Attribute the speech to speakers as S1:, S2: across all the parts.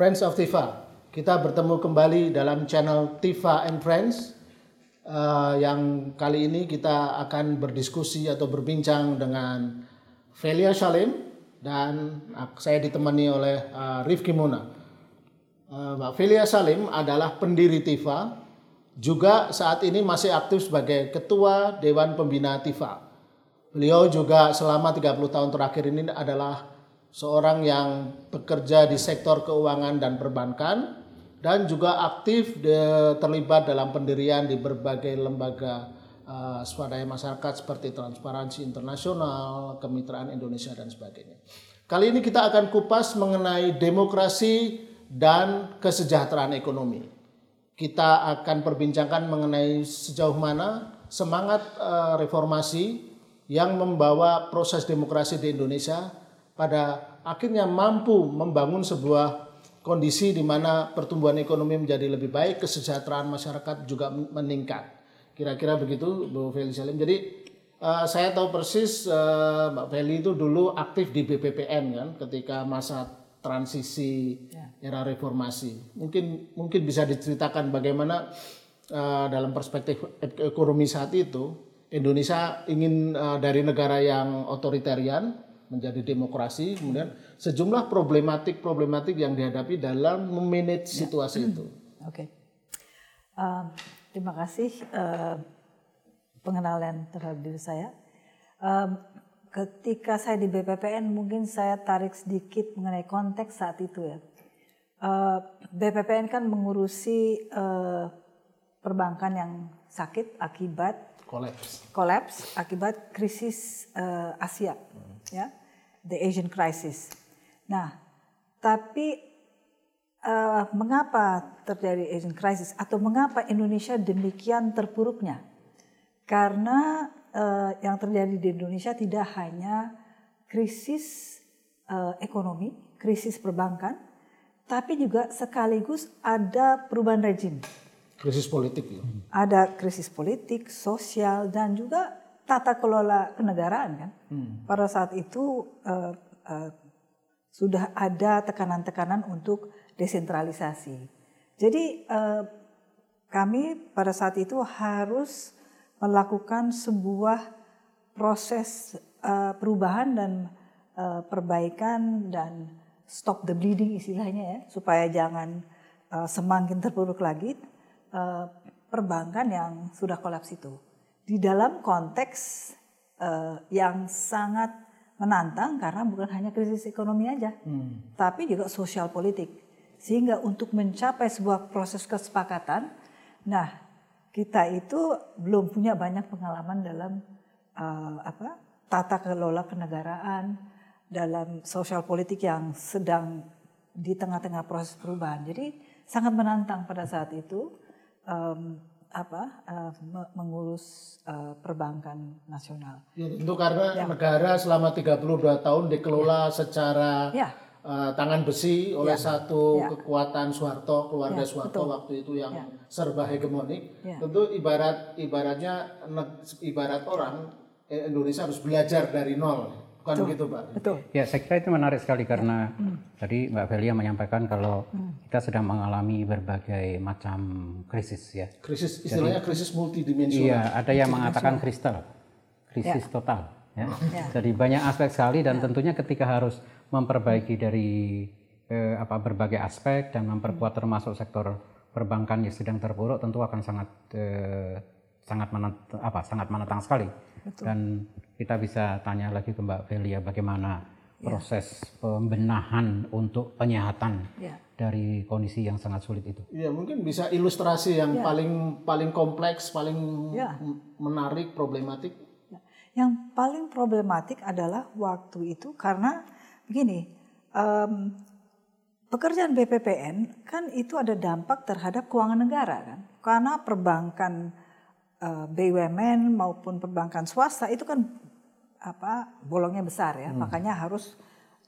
S1: Friends of Tifa, kita bertemu kembali dalam channel Tifa and Friends. Uh, yang kali ini kita akan berdiskusi atau berbincang dengan Velia Salim dan saya ditemani oleh uh, Rifki Muna. Uh, Mbak Velia Salim adalah pendiri Tifa, juga saat ini masih aktif sebagai Ketua Dewan Pembina Tifa. Beliau juga selama 30 tahun terakhir ini adalah seorang yang bekerja di sektor keuangan dan perbankan dan juga aktif de, terlibat dalam pendirian di berbagai lembaga uh, swadaya masyarakat seperti Transparansi Internasional, Kemitraan Indonesia dan sebagainya. Kali ini kita akan kupas mengenai demokrasi dan kesejahteraan ekonomi. Kita akan perbincangkan mengenai sejauh mana semangat uh, reformasi yang membawa proses demokrasi di Indonesia pada akhirnya mampu membangun sebuah kondisi di mana pertumbuhan ekonomi menjadi lebih baik, kesejahteraan masyarakat juga meningkat. Kira-kira begitu Bu Feli Salim. Jadi uh, saya tahu persis uh, Mbak Feli itu dulu aktif di BPPN kan ketika masa transisi ya. era reformasi. Mungkin mungkin bisa diceritakan bagaimana uh, dalam perspektif ekonomi saat itu Indonesia ingin uh, dari negara yang otoritarian menjadi demokrasi, kemudian sejumlah problematik-problematik yang dihadapi dalam memanage ya. situasi itu.
S2: Oke, okay. uh, terima kasih uh, pengenalan terhadap diri saya. Uh, ketika saya di BPPN mungkin saya tarik sedikit mengenai konteks saat itu ya. Uh, BPPN kan mengurusi uh, perbankan yang sakit akibat
S1: kolaps
S2: kolaps akibat krisis uh, Asia hmm. ya the Asian crisis. Nah, tapi uh, mengapa terjadi Asian crisis atau mengapa Indonesia demikian terpuruknya? Karena uh, yang terjadi di Indonesia tidak hanya krisis uh, ekonomi, krisis perbankan, tapi juga sekaligus ada perubahan rejim.
S1: Krisis politik ya.
S2: Ada krisis politik, sosial dan juga tata kelola kenegaraan kan. Hmm. Pada saat itu uh, uh, sudah ada tekanan-tekanan untuk desentralisasi. Jadi uh, kami pada saat itu harus melakukan sebuah proses uh, perubahan dan uh, perbaikan dan stop the bleeding istilahnya ya supaya jangan uh, semakin terpuruk lagi uh, perbankan yang sudah kolaps itu di dalam konteks uh, yang sangat menantang karena bukan hanya krisis ekonomi aja, hmm. tapi juga sosial politik. Sehingga untuk mencapai sebuah proses kesepakatan, nah kita itu belum punya banyak pengalaman dalam uh, apa tata kelola kenegaraan, dalam sosial politik yang sedang di tengah-tengah proses perubahan. Jadi sangat menantang pada saat itu. Um, apa uh, mengurus uh, perbankan nasional.
S1: Ya, tentu karena ya. negara selama 32 tahun dikelola ya. secara ya. Uh, tangan besi oleh ya. satu ya. kekuatan Soeharto, keluarga ya, Soeharto betul. waktu itu yang ya. serba hegemonik. Ya. Tentu ibarat ibaratnya ibarat orang Indonesia harus belajar dari nol Bukan Betul. begitu Pak?
S3: Betul. Ya saya kira itu menarik sekali karena hmm. tadi Mbak Velia menyampaikan kalau hmm. kita sedang mengalami berbagai macam krisis ya.
S1: Krisis istilahnya Jadi, krisis multidimensional.
S3: Iya, ada yang mengatakan kristal, krisis ya. total. Ya. ya. Jadi banyak aspek sekali dan ya. tentunya ketika harus memperbaiki dari eh, apa berbagai aspek dan memperkuat hmm. termasuk sektor perbankan yang sedang terpuruk tentu akan sangat eh, sangat menent, apa sangat menentang sekali. Betul. Dan kita bisa tanya lagi ke Mbak Velia bagaimana ya. proses pembenahan untuk penyehatan ya. dari kondisi yang sangat sulit itu.
S1: Iya, mungkin bisa ilustrasi yang ya. paling paling kompleks, paling ya. menarik, problematik.
S2: Ya. Yang paling problematik adalah waktu itu karena begini, um, pekerjaan BPPN kan itu ada dampak terhadap keuangan negara kan, karena perbankan BUMN maupun perbankan swasta itu kan apa bolongnya besar ya, hmm. makanya harus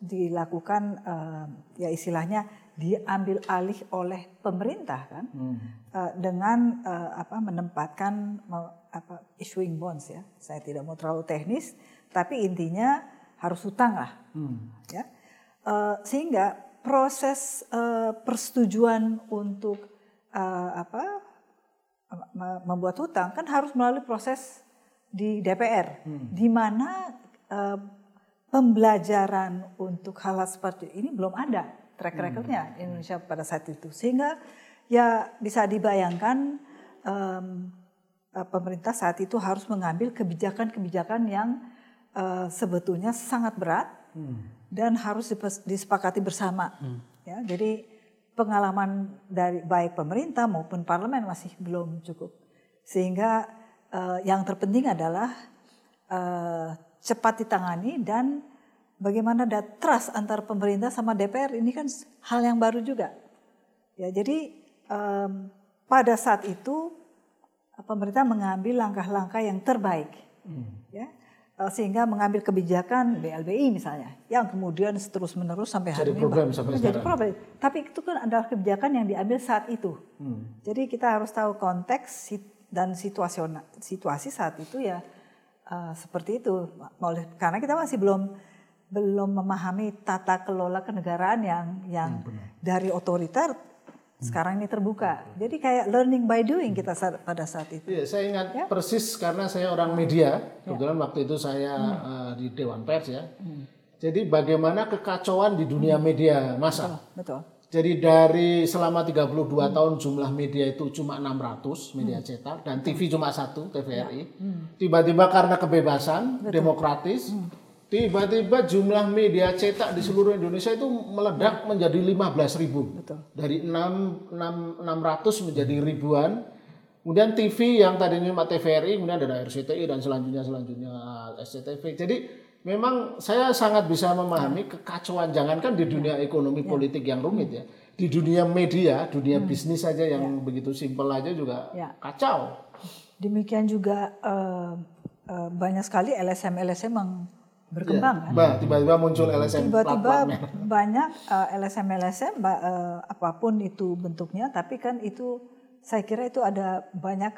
S2: dilakukan uh, ya istilahnya diambil alih oleh pemerintah kan hmm. uh, dengan uh, apa menempatkan uh, apa issuing bonds ya. Saya tidak mau terlalu teknis, tapi intinya harus hutang lah, hmm. ya. Uh, sehingga proses uh, persetujuan untuk uh, apa membuat hutang kan harus melalui proses di DPR, hmm. di mana uh, pembelajaran untuk hal, hal seperti ini belum ada track hmm. recordnya hmm. Indonesia pada saat itu sehingga ya bisa dibayangkan um, pemerintah saat itu harus mengambil kebijakan-kebijakan yang uh, sebetulnya sangat berat hmm. dan harus disepakati bersama hmm. ya jadi pengalaman dari baik pemerintah maupun parlemen masih belum cukup sehingga uh, yang terpenting adalah uh, cepat ditangani dan bagaimana ada trust antar pemerintah sama DPR ini kan hal yang baru juga. Ya, jadi um, pada saat itu pemerintah mengambil langkah-langkah yang terbaik, hmm. ya, sehingga mengambil kebijakan BLBI misalnya, yang kemudian terus menerus sampai hari
S1: jadi ini sampai
S2: jadi problem. Tapi itu kan adalah kebijakan yang diambil saat itu. Hmm. Jadi kita harus tahu konteks dan situasi saat itu ya uh, seperti itu. Karena kita masih belum belum memahami tata kelola kenegaraan yang yang ya, dari otoriter hmm. Sekarang ini terbuka. Jadi kayak learning by doing kita saat, pada saat itu.
S1: Iya, saya ingat ya? persis karena saya orang media. Ya. Kebetulan ya. waktu itu saya hmm. uh, di Dewan Pers ya. Hmm. Jadi bagaimana kekacauan di dunia hmm. media masa. Betul. betul. Jadi dari selama 32 hmm. tahun jumlah media itu cuma 600 media hmm. cetak dan TV cuma satu TVRI. Ya. Hmm. Tiba-tiba karena kebebasan betul. demokratis hmm Tiba-tiba jumlah media cetak di seluruh Indonesia itu meledak menjadi 15 ribu. Betul. Dari 6, 6, 600 menjadi ribuan. Kemudian TV yang tadinya cuma TVRI, kemudian ada RCTI dan selanjutnya selanjutnya SCTV. Jadi memang saya sangat bisa memahami kekacauan jangankan di dunia ekonomi ya. politik yang rumit ya. Di dunia media, dunia hmm. bisnis saja yang ya. begitu simpel aja juga ya. kacau.
S2: Demikian juga uh, uh, banyak sekali LSM-LSM yang berkembang
S1: ya. kan. Tiba-tiba muncul LSM
S2: Tiba-tiba banyak uh, eh, LSM-LSM uh, eh, apa pun itu bentuknya, tapi kan itu saya kira itu ada banyak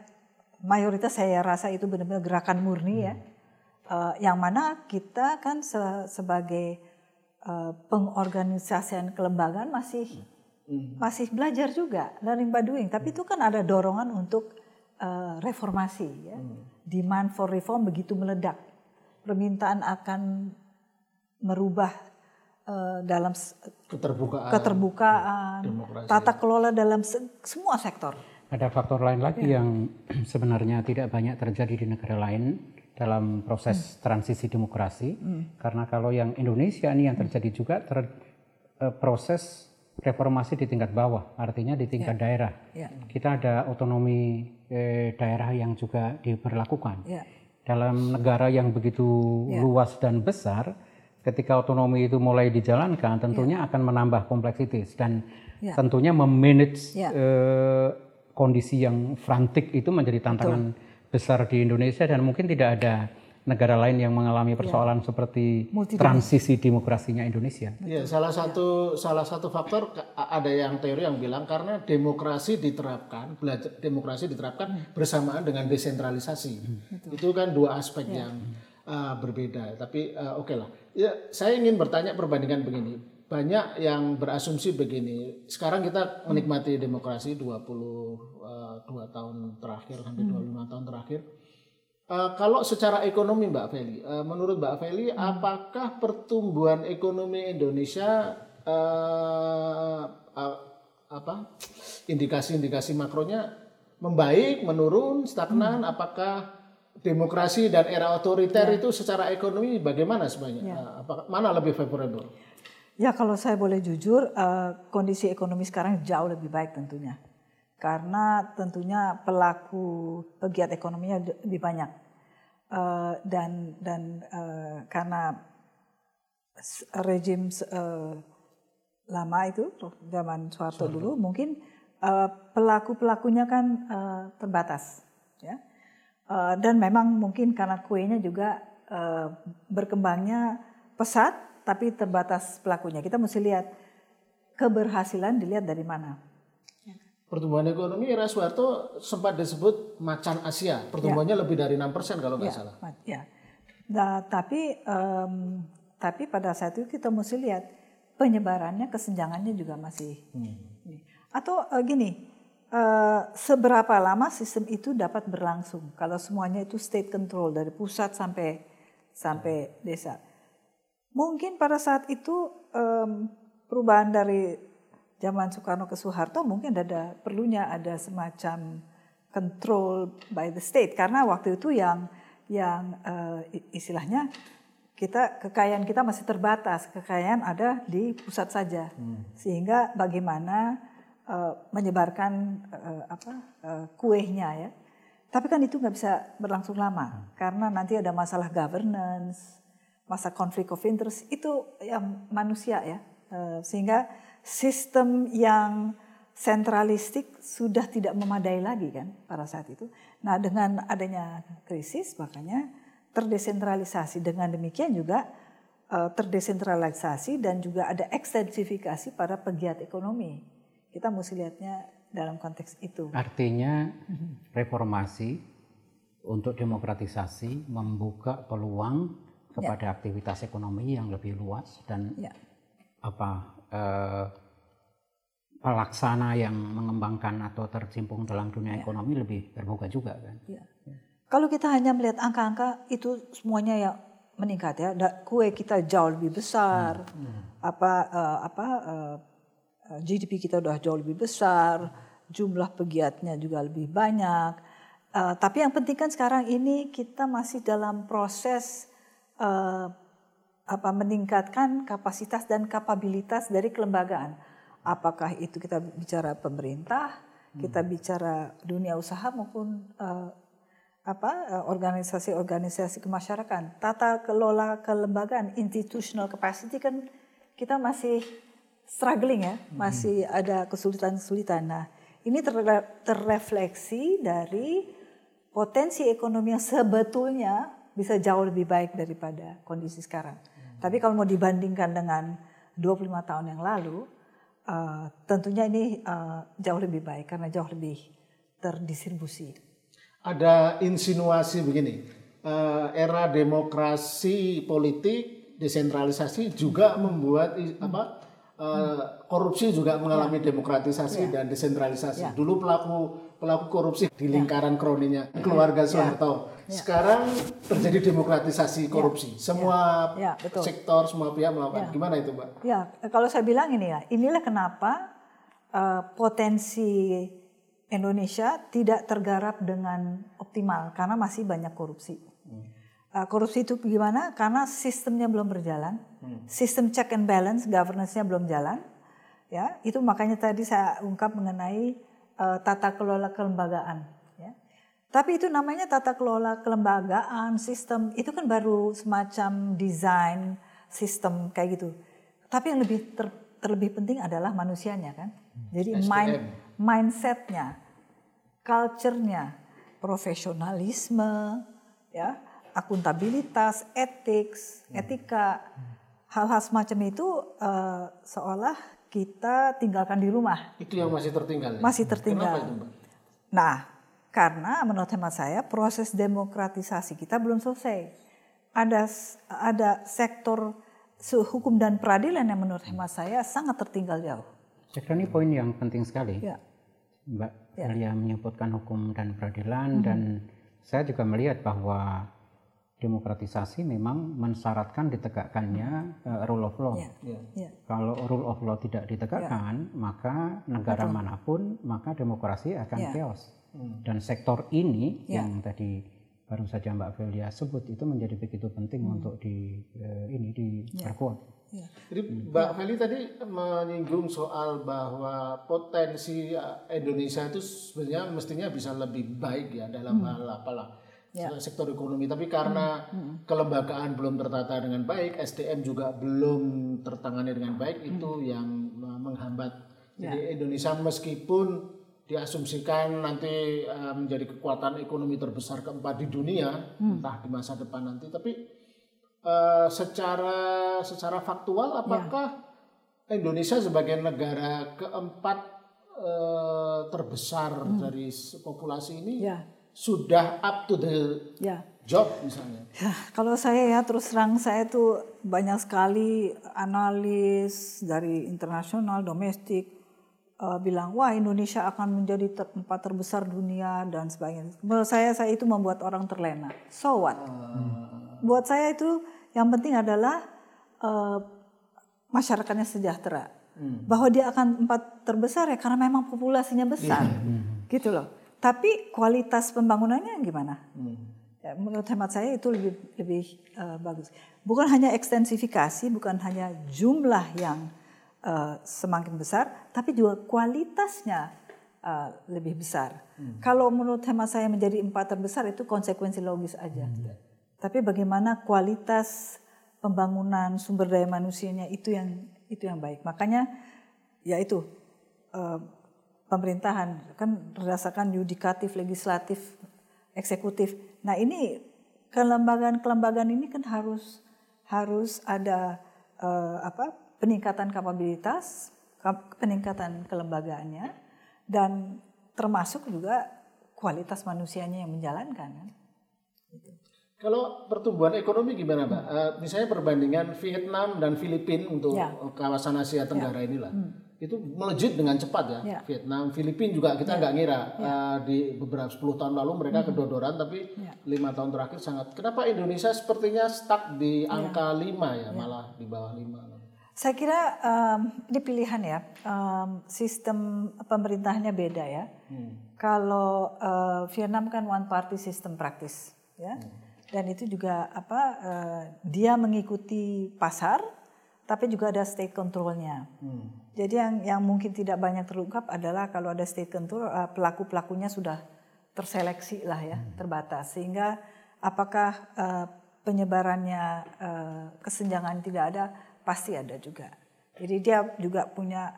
S2: mayoritas saya rasa itu benar-benar gerakan murni ya. Uh, yang mana kita kan se sebagai uh, pengorganisasian kelembagaan masih hmm. masih belajar juga learning by doing, tapi itu kan ada dorongan untuk uh, reformasi ya. Hmm. Demand for reform begitu meledak permintaan akan merubah uh, dalam
S1: keterbukaan,
S2: keterbukaan tata kelola dalam se semua sektor.
S3: Ada faktor lain lagi ya. yang sebenarnya tidak banyak terjadi di negara lain dalam proses hmm. transisi demokrasi. Hmm. Karena kalau yang Indonesia ini yang terjadi juga ter, uh, proses reformasi di tingkat bawah, artinya di tingkat ya. daerah. Ya. Kita ada otonomi eh, daerah yang juga diberlakukan. Ya dalam negara yang begitu ya. luas dan besar, ketika otonomi itu mulai dijalankan, tentunya ya. akan menambah kompleksitas dan ya. tentunya memanage ya. eh, kondisi yang frantik itu menjadi tantangan Betul. besar di Indonesia dan mungkin tidak ada negara lain yang mengalami ya. persoalan ya. seperti transisi demokrasinya Indonesia.
S1: Ya, salah satu salah satu faktor ada yang teori yang bilang karena demokrasi diterapkan, belajar demokrasi diterapkan hmm. bersamaan dengan desentralisasi. Hmm. Itu kan dua aspek ya. yang uh, berbeda. Tapi uh, oke okay lah. Ya, saya ingin bertanya perbandingan begini. Banyak yang berasumsi begini. Sekarang kita menikmati demokrasi 22 uh, tahun terakhir sampai 25 hmm. tahun terakhir Uh, kalau secara ekonomi Mbak Feli, uh, menurut Mbak Feli, hmm. apakah pertumbuhan ekonomi Indonesia uh, uh, apa indikasi-indikasi makronya membaik, menurun, stagnan? Hmm. Apakah demokrasi dan era otoriter ya. itu secara ekonomi bagaimana sebenarnya? Ya. Uh, apakah, mana lebih favorable?
S2: Ya kalau saya boleh jujur, uh, kondisi ekonomi sekarang jauh lebih baik tentunya karena tentunya pelaku pegiat ekonominya lebih banyak uh, dan dan uh, karena rejim uh, lama itu zaman Soeharto dulu mungkin uh, pelaku pelakunya kan uh, terbatas ya uh, dan memang mungkin karena kuenya juga uh, berkembangnya pesat tapi terbatas pelakunya. Kita mesti lihat keberhasilan dilihat dari mana.
S1: Pertumbuhan ekonomi era Soeharto sempat disebut macan Asia. Pertumbuhannya ya. lebih dari enam persen kalau nggak
S2: ya,
S1: salah.
S2: Ya. Nah, tapi um, tapi pada saat itu kita mesti lihat penyebarannya, kesenjangannya juga masih. Hmm. Atau uh, gini, uh, seberapa lama sistem itu dapat berlangsung? Kalau semuanya itu state control dari pusat sampai sampai desa. Mungkin pada saat itu um, perubahan dari zaman Soekarno ke Soeharto mungkin ada perlunya ada semacam control by the state. Karena waktu itu yang yang uh, istilahnya kita kekayaan kita masih terbatas. Kekayaan ada di pusat saja. Hmm. sehingga bagaimana uh, menyebarkan uh, apa uh, kuehnya ya. Tapi kan itu nggak bisa berlangsung lama. Hmm. karena nanti ada masalah governance masa konflik of interest itu yang manusia ya. Uh, sehingga sistem yang sentralistik sudah tidak memadai lagi kan pada saat itu. Nah dengan adanya krisis makanya terdesentralisasi. Dengan demikian juga uh, terdesentralisasi dan juga ada ekstensifikasi pada pegiat ekonomi. Kita mesti lihatnya dalam konteks itu.
S3: Artinya reformasi untuk demokratisasi membuka peluang kepada ya. aktivitas ekonomi yang lebih luas dan ya. apa eh, pelaksana yang mengembangkan atau tercimpung dalam dunia ya. ekonomi lebih terbuka juga kan. Ya.
S2: Ya. Kalau kita hanya melihat angka-angka itu semuanya ya meningkat ya. Kue kita jauh lebih besar. Hmm. Hmm. Apa uh, apa uh, eh, GDP kita udah jauh lebih besar, jumlah pegiatnya juga lebih banyak. Uh, tapi yang penting kan sekarang ini kita masih dalam proses uh, apa meningkatkan kapasitas dan kapabilitas dari kelembagaan. Apakah itu kita bicara pemerintah, hmm. kita bicara dunia usaha maupun uh, apa organisasi-organisasi kemasyarakatan. Tata kelola kelembagaan, institutional capacity kan kita masih struggling ya, hmm. masih ada kesulitan-kesulitan. Nah, ini terrefleksi dari potensi ekonomi yang sebetulnya bisa jauh lebih baik daripada kondisi sekarang. Tapi kalau mau dibandingkan dengan 25 tahun yang lalu, uh, tentunya ini uh, jauh lebih baik karena jauh lebih terdistribusi.
S1: Ada insinuasi begini, uh, era demokrasi politik desentralisasi juga membuat hmm. apa uh, korupsi juga mengalami ya. demokratisasi ya. dan desentralisasi. Ya. Dulu pelaku pelaku korupsi di ya. lingkaran kroninya keluarga ya. Soeharto. Ya. Sekarang terjadi demokratisasi korupsi. Ya. Semua ya. Ya, sektor, semua pihak melakukan. Ya. Gimana itu, Mbak?
S2: Ya, kalau saya bilang ini ya, inilah kenapa uh, potensi Indonesia tidak tergarap dengan optimal karena masih banyak korupsi. Hmm. Uh, korupsi itu gimana? Karena sistemnya belum berjalan, hmm. sistem check and balance, governance-nya belum jalan. Ya, itu makanya tadi saya ungkap mengenai uh, tata kelola kelembagaan tapi itu namanya tata kelola kelembagaan, sistem, itu kan baru semacam desain sistem kayak gitu. Tapi yang lebih ter, terlebih penting adalah manusianya kan. Jadi mind, mindsetnya, culture-nya, profesionalisme, ya, akuntabilitas, etik, etika, hal-hal semacam itu uh, seolah kita tinggalkan di rumah.
S1: Itu yang masih tertinggal.
S2: Masih tertinggal. Kenapa itu, Mbak? Nah, karena menurut hemat saya proses demokratisasi kita belum selesai. Ada ada sektor hukum dan peradilan yang menurut hemat saya sangat tertinggal jauh.
S3: Saya kira ini poin yang penting sekali. Ya. Mbak ya. Elia menyebutkan hukum dan peradilan mm -hmm. dan saya juga melihat bahwa demokratisasi memang mensyaratkan ditegakkannya uh, rule of law. Yeah. Yeah. Yeah. Kalau rule of law tidak ditegakkan, yeah. maka negara Betul. mana pun maka demokrasi akan yeah. chaos. Hmm. Dan sektor ini ya. yang tadi baru saja Mbak Velia sebut itu menjadi begitu penting hmm. untuk di uh, ini diperkuat.
S1: Ya. Ya. Jadi Mbak Feli tadi menyinggung soal bahwa potensi eh, Indonesia itu sebenarnya mestinya bisa lebih baik ya dalam hmm. hal apalah ya. sektor ekonomi. Tapi karena hmm. Hmm. kelembagaan belum tertata dengan baik, SDM juga belum tertangani dengan baik, hmm. itu yang menghambat. Jadi ya. Indonesia meskipun diasumsikan nanti uh, menjadi kekuatan ekonomi terbesar keempat di dunia hmm. entah di masa depan nanti tapi uh, secara secara faktual apakah ya. Indonesia sebagai negara keempat uh, terbesar hmm. dari populasi ini ya. Sudah up to the ya. job misalnya?
S2: Ya, kalau saya ya terus terang saya tuh banyak sekali analis dari internasional, domestik uh, bilang wah Indonesia akan menjadi tempat terbesar dunia dan sebagainya. Menurut saya saya itu membuat orang terlena. So what? Hmm. Buat saya itu yang penting adalah uh, masyarakatnya sejahtera. Hmm. Bahwa dia akan empat terbesar ya karena memang populasinya besar. Hmm. Gitu loh. Tapi kualitas pembangunannya gimana? Hmm. Ya, menurut hemat saya itu lebih lebih uh, bagus. Bukan hanya ekstensifikasi, bukan hanya jumlah yang uh, semakin besar, tapi juga kualitasnya uh, lebih besar. Hmm. Kalau menurut hemat saya menjadi empat terbesar itu konsekuensi logis aja. Hmm. Tapi bagaimana kualitas pembangunan sumber daya manusianya itu yang itu yang baik. Makanya ya itu uh, pemerintahan kan berdasarkan yudikatif, legislatif, eksekutif. Nah ini kelembagaan-kelembagaan ini kan harus harus ada uh, apa peningkatan kapabilitas, peningkatan kelembagaannya, dan termasuk juga kualitas manusianya yang menjalankan. Kan?
S1: Gitu. Kalau pertumbuhan ekonomi gimana, Mbak? Uh, misalnya perbandingan Vietnam dan Filipina untuk ya. kawasan Asia Tenggara ya. inilah. Hmm. Itu melejit dengan cepat ya. ya. Vietnam, Filipina juga kita ya. nggak ngira ya. uh, di beberapa 10 tahun lalu mereka hmm. kedodoran tapi ya. lima tahun terakhir sangat. Kenapa Indonesia sepertinya stuck di ya. angka ya. 5 ya, ya, malah di bawah 5?
S2: Saya kira um, ini pilihan ya, um, sistem pemerintahnya beda ya. Hmm. Kalau uh, Vietnam kan one party system praktis, ya, hmm. dan itu juga apa? Uh, dia mengikuti pasar, tapi juga ada state controlnya. Hmm. Jadi yang yang mungkin tidak banyak terungkap adalah kalau ada state control, uh, pelaku pelakunya sudah terseleksi lah ya, hmm. terbatas, sehingga apakah uh, penyebarannya uh, kesenjangan tidak ada pasti ada juga. Jadi dia juga punya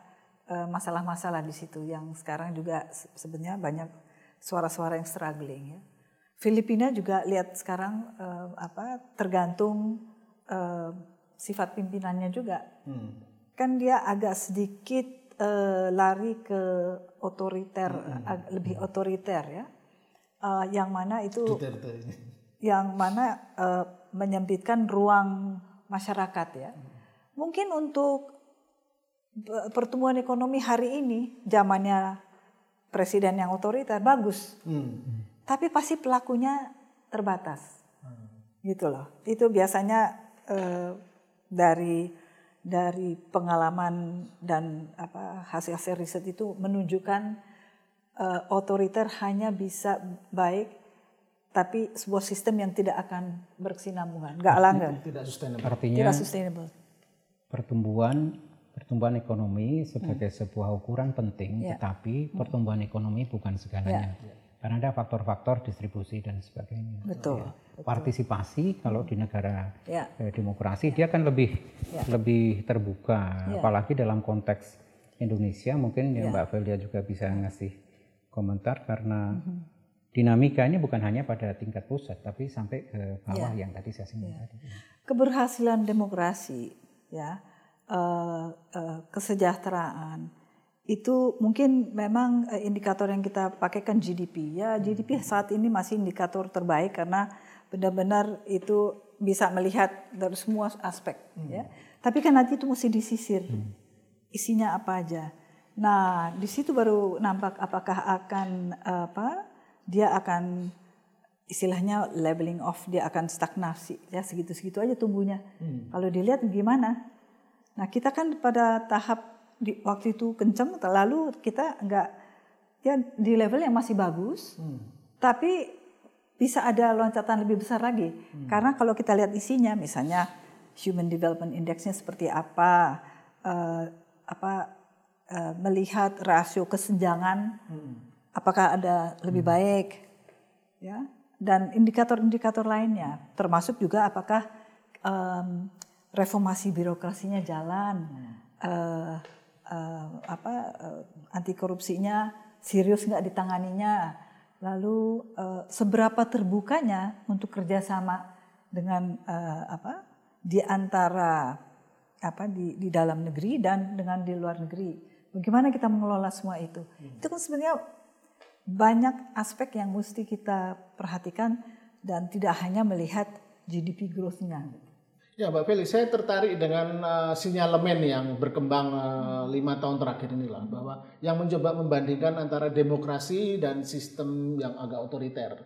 S2: eh, masalah-masalah di situ yang sekarang juga sebenarnya banyak suara-suara yang struggling ya. Filipina juga lihat sekarang uh, apa tergantung uh, sifat pimpinannya juga. Hmm. Kan dia agak sedikit uh, lari ke otoriter, hmm. lebih otoriter ya. Uh, yang mana itu yang mana uh, menyempitkan ruang masyarakat ya. Hmm Mungkin untuk pertumbuhan ekonomi hari ini zamannya presiden yang otoriter bagus, hmm. tapi pasti pelakunya terbatas, hmm. gitu loh. Itu biasanya eh, dari dari pengalaman dan apa hasil-hasil riset itu menunjukkan eh, otoriter hanya bisa baik tapi sebuah sistem yang tidak akan berkesinambungan, nggak langgeng.
S1: Tidak sustainable.
S3: Artinya tidak sustainable pertumbuhan pertumbuhan ekonomi sebagai hmm. sebuah ukuran penting, yeah. tetapi hmm. pertumbuhan ekonomi bukan segalanya. Yeah. Karena ada faktor-faktor distribusi dan sebagainya.
S2: Betul. Ya.
S3: Partisipasi kalau di negara yeah. eh, demokrasi yeah. dia kan lebih yeah. lebih terbuka, yeah. apalagi dalam konteks Indonesia mungkin yeah. Mbak Velia juga bisa ngasih komentar karena mm-hmm. dinamika ini bukan hanya pada tingkat pusat tapi sampai ke bawah yeah. yang tadi saya singgung yeah. tadi.
S2: Keberhasilan demokrasi ya uh, uh, kesejahteraan itu mungkin memang uh, indikator yang kita pakai kan GDP ya GDP saat ini masih indikator terbaik karena benar-benar itu bisa melihat dari semua aspek hmm. ya tapi kan nanti itu mesti disisir hmm. isinya apa aja nah di situ baru nampak apakah akan apa dia akan istilahnya leveling off dia akan stagnasi ya segitu-segitu aja tumbuhnya. Hmm. Kalau dilihat gimana? Nah kita kan pada tahap di waktu itu kencang, lalu kita nggak ya di level yang masih bagus, hmm. tapi bisa ada loncatan lebih besar lagi. Hmm. Karena kalau kita lihat isinya, misalnya Human Development Indexnya seperti apa, uh, apa uh, melihat rasio kesenjangan, hmm. apakah ada lebih hmm. baik, ya dan indikator-indikator lainnya, termasuk juga apakah um, reformasi birokrasinya jalan, hmm. uh, uh, apa uh, anti korupsinya serius nggak ditanganinya, lalu uh, seberapa terbukanya untuk kerjasama dengan uh, apa di antara apa di di dalam negeri dan dengan di luar negeri. Bagaimana kita mengelola semua itu? Hmm. Itu kan sebenarnya banyak aspek yang mesti kita perhatikan dan tidak hanya melihat GDP growth-nya.
S1: Ya Mbak Feli, saya tertarik dengan uh, sinyalemen yang berkembang uh, lima tahun terakhir inilah bahwa yang mencoba membandingkan antara demokrasi dan sistem yang agak otoriter.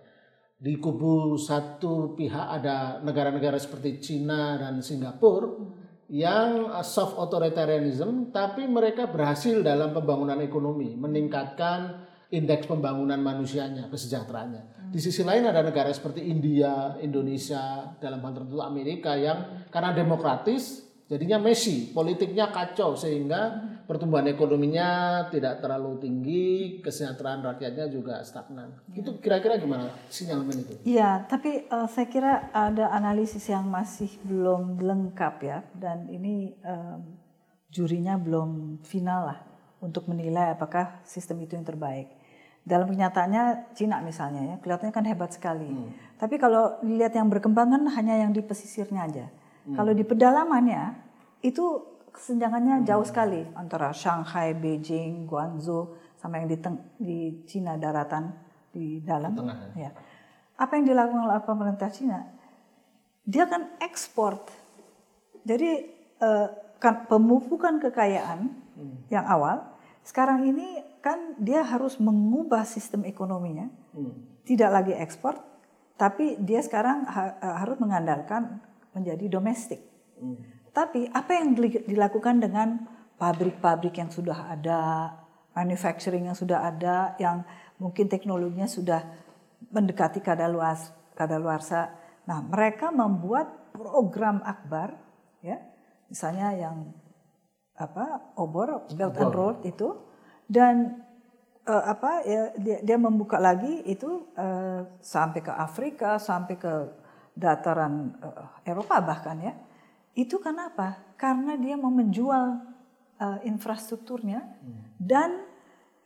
S1: Di kubu satu pihak ada negara-negara seperti Cina dan Singapura yang uh, soft authoritarianism, tapi mereka berhasil dalam pembangunan ekonomi, meningkatkan indeks pembangunan manusianya, kesejahteraannya. Di sisi lain ada negara seperti India, Indonesia, dalam hal tertentu Amerika yang karena demokratis jadinya mesi, politiknya kacau sehingga pertumbuhan ekonominya tidak terlalu tinggi, kesejahteraan rakyatnya juga stagnan. Itu kira-kira gimana sinyalmen itu?
S2: Iya, tapi uh, saya kira ada analisis yang masih belum lengkap ya dan ini uh, jurinya belum final lah untuk menilai apakah sistem itu yang terbaik dalam kenyataannya Cina misalnya ya kelihatannya kan hebat sekali. Hmm. Tapi kalau dilihat yang berkembang kan hanya yang di pesisirnya aja. Hmm. Kalau di pedalamannya itu kesenjangannya hmm. jauh sekali antara Shanghai, Beijing, Guangzhou sama yang di teng di Cina daratan di dalam. Tengah, ya. ya. Apa yang dilakukan oleh pemerintah Cina? Dia kan ekspor. Jadi eh, kan pemupukan kekayaan hmm. yang awal sekarang ini kan dia harus mengubah sistem ekonominya, hmm. tidak lagi ekspor, tapi dia sekarang ha e, harus mengandalkan menjadi domestik. Hmm. Tapi apa yang dilakukan dengan pabrik-pabrik yang sudah ada, manufacturing yang sudah ada, yang mungkin teknologinya sudah mendekati kadaluarsa, kadaluarsa. Nah, mereka membuat program akbar, ya, misalnya yang apa obor Belt and Road itu dan uh, apa ya dia, dia membuka lagi itu uh, sampai ke Afrika sampai ke dataran uh, Eropa bahkan ya itu kenapa karena dia mau menjual uh, infrastrukturnya hmm. dan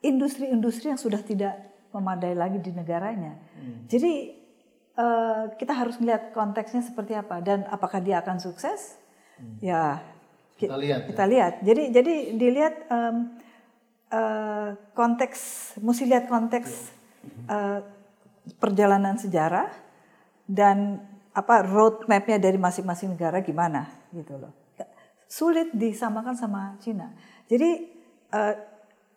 S2: industri-industri yang sudah tidak memadai lagi di negaranya hmm. jadi uh, kita harus melihat konteksnya seperti apa dan apakah dia akan sukses hmm. ya kita lihat kita ya. lihat jadi jadi dilihat um, Eh, konteks, mesti lihat konteks uh, perjalanan sejarah dan apa roadmapnya dari masing-masing negara gimana gitu loh. Sulit disamakan sama Cina. Jadi uh,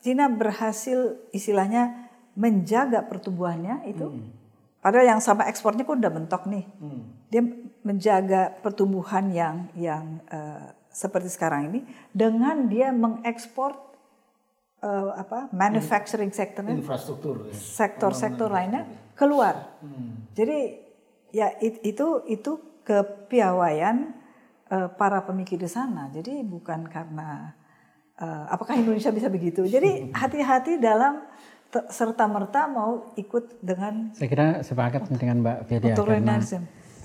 S2: Cina berhasil istilahnya menjaga pertumbuhannya itu. Hmm. Padahal yang sama ekspornya pun udah mentok nih. Hmm. Dia menjaga pertumbuhan yang yang uh, seperti sekarang ini dengan dia mengekspor uh, apa manufacturing sektornya
S1: infrastruktur
S2: ya. sektor-sektor lainnya keluar. Hmm. jadi ya it, itu itu kepiawaian uh, para pemikir di sana. Jadi bukan karena uh, apakah Indonesia bisa begitu? Jadi hati-hati dalam serta merta mau ikut dengan
S3: saya kira sepakat dengan Mbak Fedia karena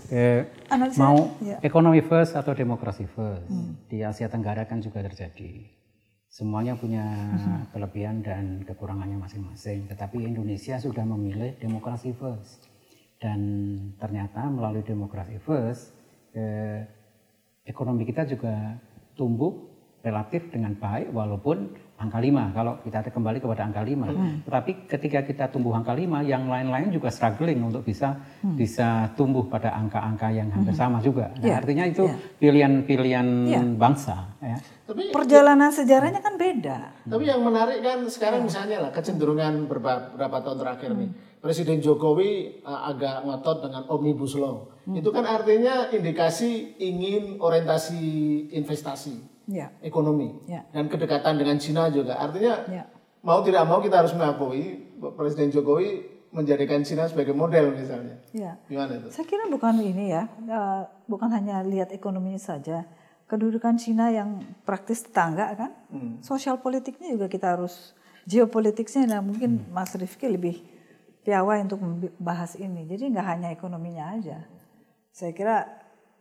S3: eh, mau ya. ekonomi first atau demokrasi first? Hmm. di Asia Tenggara kan juga terjadi semuanya punya hmm. kelebihan dan kekurangannya masing-masing. Tetapi Indonesia sudah memilih demokrasi first. Dan ternyata melalui demokrasi first, eh, ekonomi kita juga tumbuh relatif dengan baik walaupun angka 5 kalau kita kembali kepada angka 5. Hmm. Tetapi ketika kita tumbuh angka 5 yang lain-lain juga struggling untuk bisa hmm. bisa tumbuh pada angka-angka yang hampir hmm. sama juga. Nah, yeah. artinya itu pilihan-pilihan yeah. bangsa ya.
S2: Tapi perjalanan sejarahnya kan beda.
S1: Tapi yang menarik kan sekarang misalnya lah kecenderungan beberapa, beberapa tahun terakhir hmm. nih. Presiden Jokowi uh, agak ngotot dengan omnibus law. Hmm. Itu kan artinya indikasi ingin orientasi investasi ya. ekonomi ya. dan kedekatan dengan Cina juga. Artinya ya. mau tidak mau kita harus mengakui Presiden Jokowi menjadikan Cina sebagai model misalnya.
S2: Ya. Gimana itu? Saya kira bukan ini ya, uh, bukan hanya lihat ekonominya saja. Kedudukan Cina yang praktis tetangga kan, hmm. sosial politiknya juga kita harus geopolitiknya. Nah mungkin hmm. Mas Rifki lebih piawai untuk membahas ini. Jadi nggak hanya ekonominya aja. Saya kira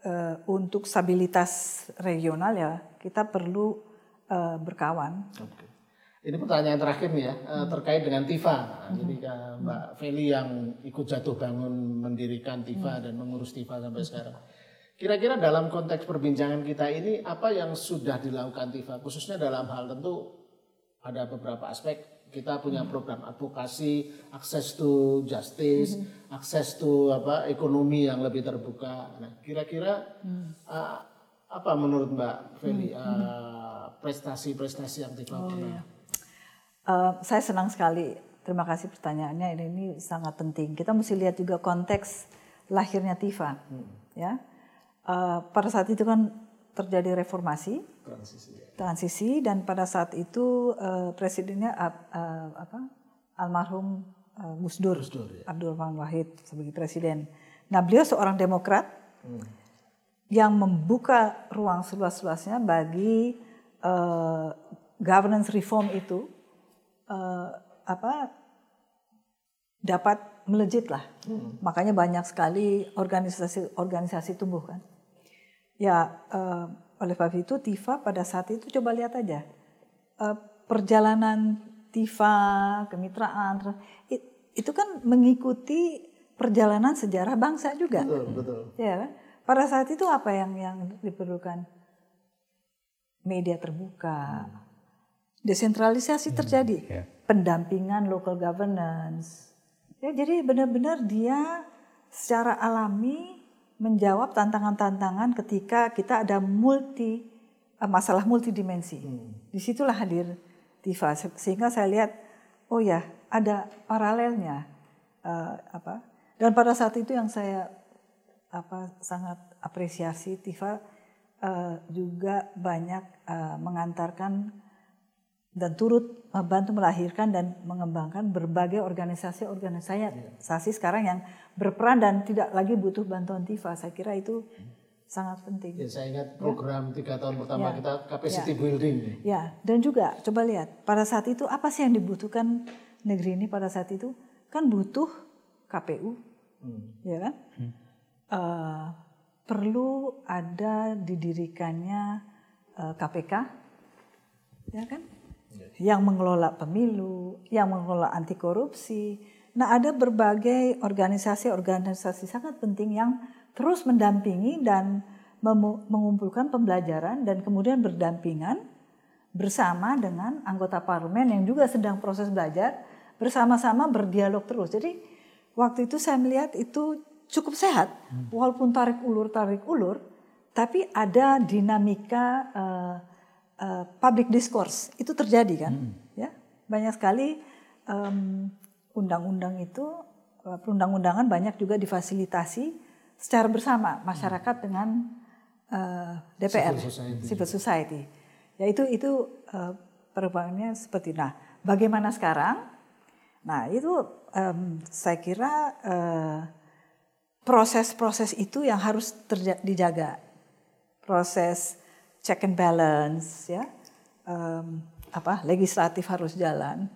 S2: uh, untuk stabilitas regional ya kita perlu uh, berkawan.
S1: Oke. Ini pertanyaan terakhir nih ya uh, terkait dengan TIFA. Hmm. Jadi uh, Mbak Feli yang ikut jatuh bangun mendirikan TIFA hmm. dan mengurus TIFA sampai sekarang. Kira-kira dalam konteks perbincangan kita ini apa yang sudah dilakukan Tifa khususnya dalam hal tentu ada beberapa aspek kita punya program advokasi, akses to justice, hmm. akses to apa ekonomi yang lebih terbuka. Nah, kira-kira hmm. uh, apa menurut Mbak Feli hmm. uh, prestasi-prestasi yang Tifa oh? Iya.
S2: Uh, saya senang sekali. Terima kasih pertanyaannya. Ini, ini sangat penting. Kita mesti lihat juga konteks lahirnya Tifa, hmm. ya uh, pada saat itu kan terjadi reformasi, transisi, ya. transisi dan pada saat itu uh, presidennya uh, uh, apa, almarhum uh, Gus Dur, Gus Dur ya. Abdul Rahman Wahid sebagai presiden. Nah beliau seorang demokrat hmm. yang membuka ruang seluas-luasnya bagi uh, governance reform itu uh, apa dapat melejit lah. Hmm. Makanya banyak sekali organisasi-organisasi tumbuh kan. Ya, uh, oleh sebab itu Tifa pada saat itu coba lihat aja uh, perjalanan Tifa, kemitraan, itu kan mengikuti perjalanan sejarah bangsa juga.
S1: Betul, betul.
S2: Ya, kan? pada saat itu apa yang yang diperlukan? Media terbuka, desentralisasi hmm, terjadi, yeah. pendampingan local governance. Ya, jadi benar-benar dia secara alami menjawab tantangan-tantangan ketika kita ada multi uh, masalah multidimensi. Hmm. Di situlah hadir Tifa sehingga saya lihat oh ya ada paralelnya uh, apa dan pada saat itu yang saya apa sangat apresiasi Tifa uh, juga banyak uh, mengantarkan dan turut membantu melahirkan dan mengembangkan berbagai organisasi-organisasi yeah. sekarang yang berperan dan tidak lagi butuh bantuan TIFA. Saya kira itu sangat penting.
S1: Ya, saya ingat ya. program tiga tahun pertama ya. kita capacity ya. building.
S2: Ya, dan juga coba lihat pada saat itu apa sih yang dibutuhkan negeri ini pada saat itu kan butuh KPU, hmm. ya kan? Hmm. Uh, perlu ada didirikannya uh, eh, KPK, ya kan? Yang mengelola pemilu, yang mengelola anti korupsi. Nah, ada berbagai organisasi-organisasi sangat penting yang terus mendampingi dan mengumpulkan pembelajaran dan kemudian berdampingan bersama dengan anggota parlemen yang juga sedang proses belajar bersama-sama berdialog terus. Jadi waktu itu saya melihat itu cukup sehat hmm. walaupun tarik ulur tarik ulur tapi ada dinamika uh, uh, public discourse itu terjadi kan hmm. ya banyak sekali undang-undang um, itu uh, perundang-undangan banyak juga difasilitasi secara bersama masyarakat hmm. dengan uh, DPR civil society. civil society ya itu itu uh, perubahannya seperti nah bagaimana sekarang nah itu um, saya kira proses-proses uh, itu yang harus dijaga proses check and balance ya um, apa legislatif harus jalan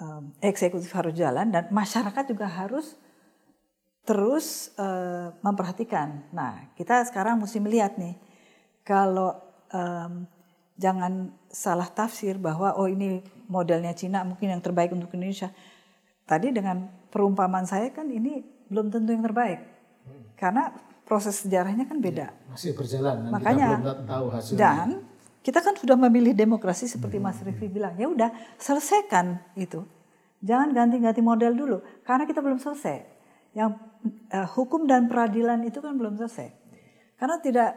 S2: um, eksekutif harus jalan dan masyarakat juga harus terus uh, memperhatikan. Nah kita sekarang mesti melihat nih kalau um, jangan salah tafsir bahwa oh ini modelnya Cina mungkin yang terbaik untuk Indonesia. Tadi dengan perumpamaan saya kan ini belum tentu yang terbaik. Karena proses sejarahnya kan beda.
S1: Ya, masih berjalan.
S2: Makanya kita belum tahu hasilnya. Dan kita kan sudah memilih demokrasi seperti Mas Rifki bilang. Ya udah selesaikan itu. Jangan ganti-ganti model dulu karena kita belum selesai. Yang uh, hukum dan peradilan itu kan belum selesai. Karena tidak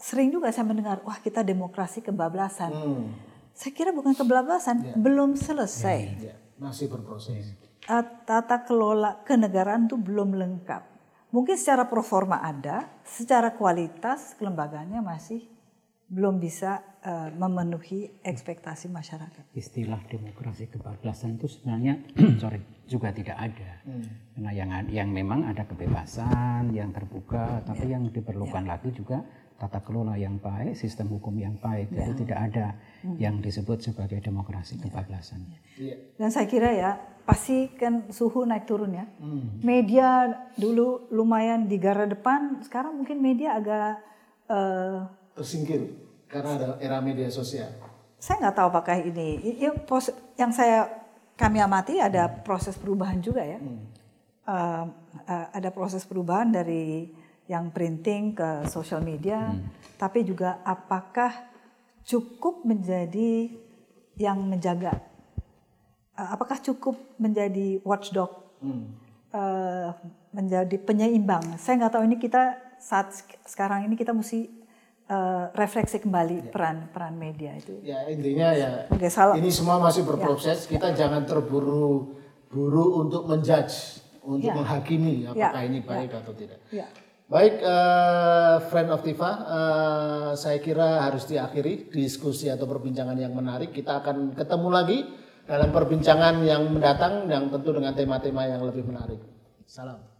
S2: sering juga saya mendengar wah kita demokrasi kebablasan. Hmm. Saya kira bukan kebablasan, ya. belum selesai. Ya,
S1: ya. Masih berproses.
S2: Uh, tata kelola kenegaraan itu belum lengkap mungkin secara proforma ada, secara kualitas kelembagaannya masih belum bisa uh, memenuhi ekspektasi masyarakat.
S3: Istilah demokrasi kebablasan itu sebenarnya sorry juga tidak ada. Hmm. Karena yang yang memang ada kebebasan, yang terbuka, tapi ya. yang diperlukan ya. lagi juga tata kelola yang baik, sistem hukum yang baik. Ya. Jadi tidak ada hmm. yang disebut sebagai demokrasi ya. kebablasan.
S2: Ya. Dan saya kira ya pasti kan suhu naik turun ya. Hmm. Media dulu lumayan di gara depan, sekarang mungkin media agak uh,
S1: tersingkir karena ada era media sosial.
S2: Saya nggak tahu apakah ini, ya, yang saya kami amati ada proses perubahan juga ya. Hmm. Uh, uh, ada proses perubahan dari yang printing ke social media, hmm. tapi juga apakah cukup menjadi yang menjaga, uh, apakah cukup menjadi watchdog, hmm. uh, menjadi penyeimbang. Saya nggak tahu ini kita saat sekarang ini kita mesti uh, refleksi kembali peran peran media itu.
S1: Ya intinya ya okay, salah. ini semua masih berproses. Ya. Kita ya. jangan terburu buru untuk menjudge, untuk ya. menghakimi apakah ya. ini baik ya. atau tidak. Ya. Baik, uh, friend of Tifa, uh, saya kira harus diakhiri diskusi atau perbincangan yang menarik. Kita akan ketemu lagi dalam perbincangan yang mendatang yang tentu dengan tema-tema yang lebih menarik. Salam.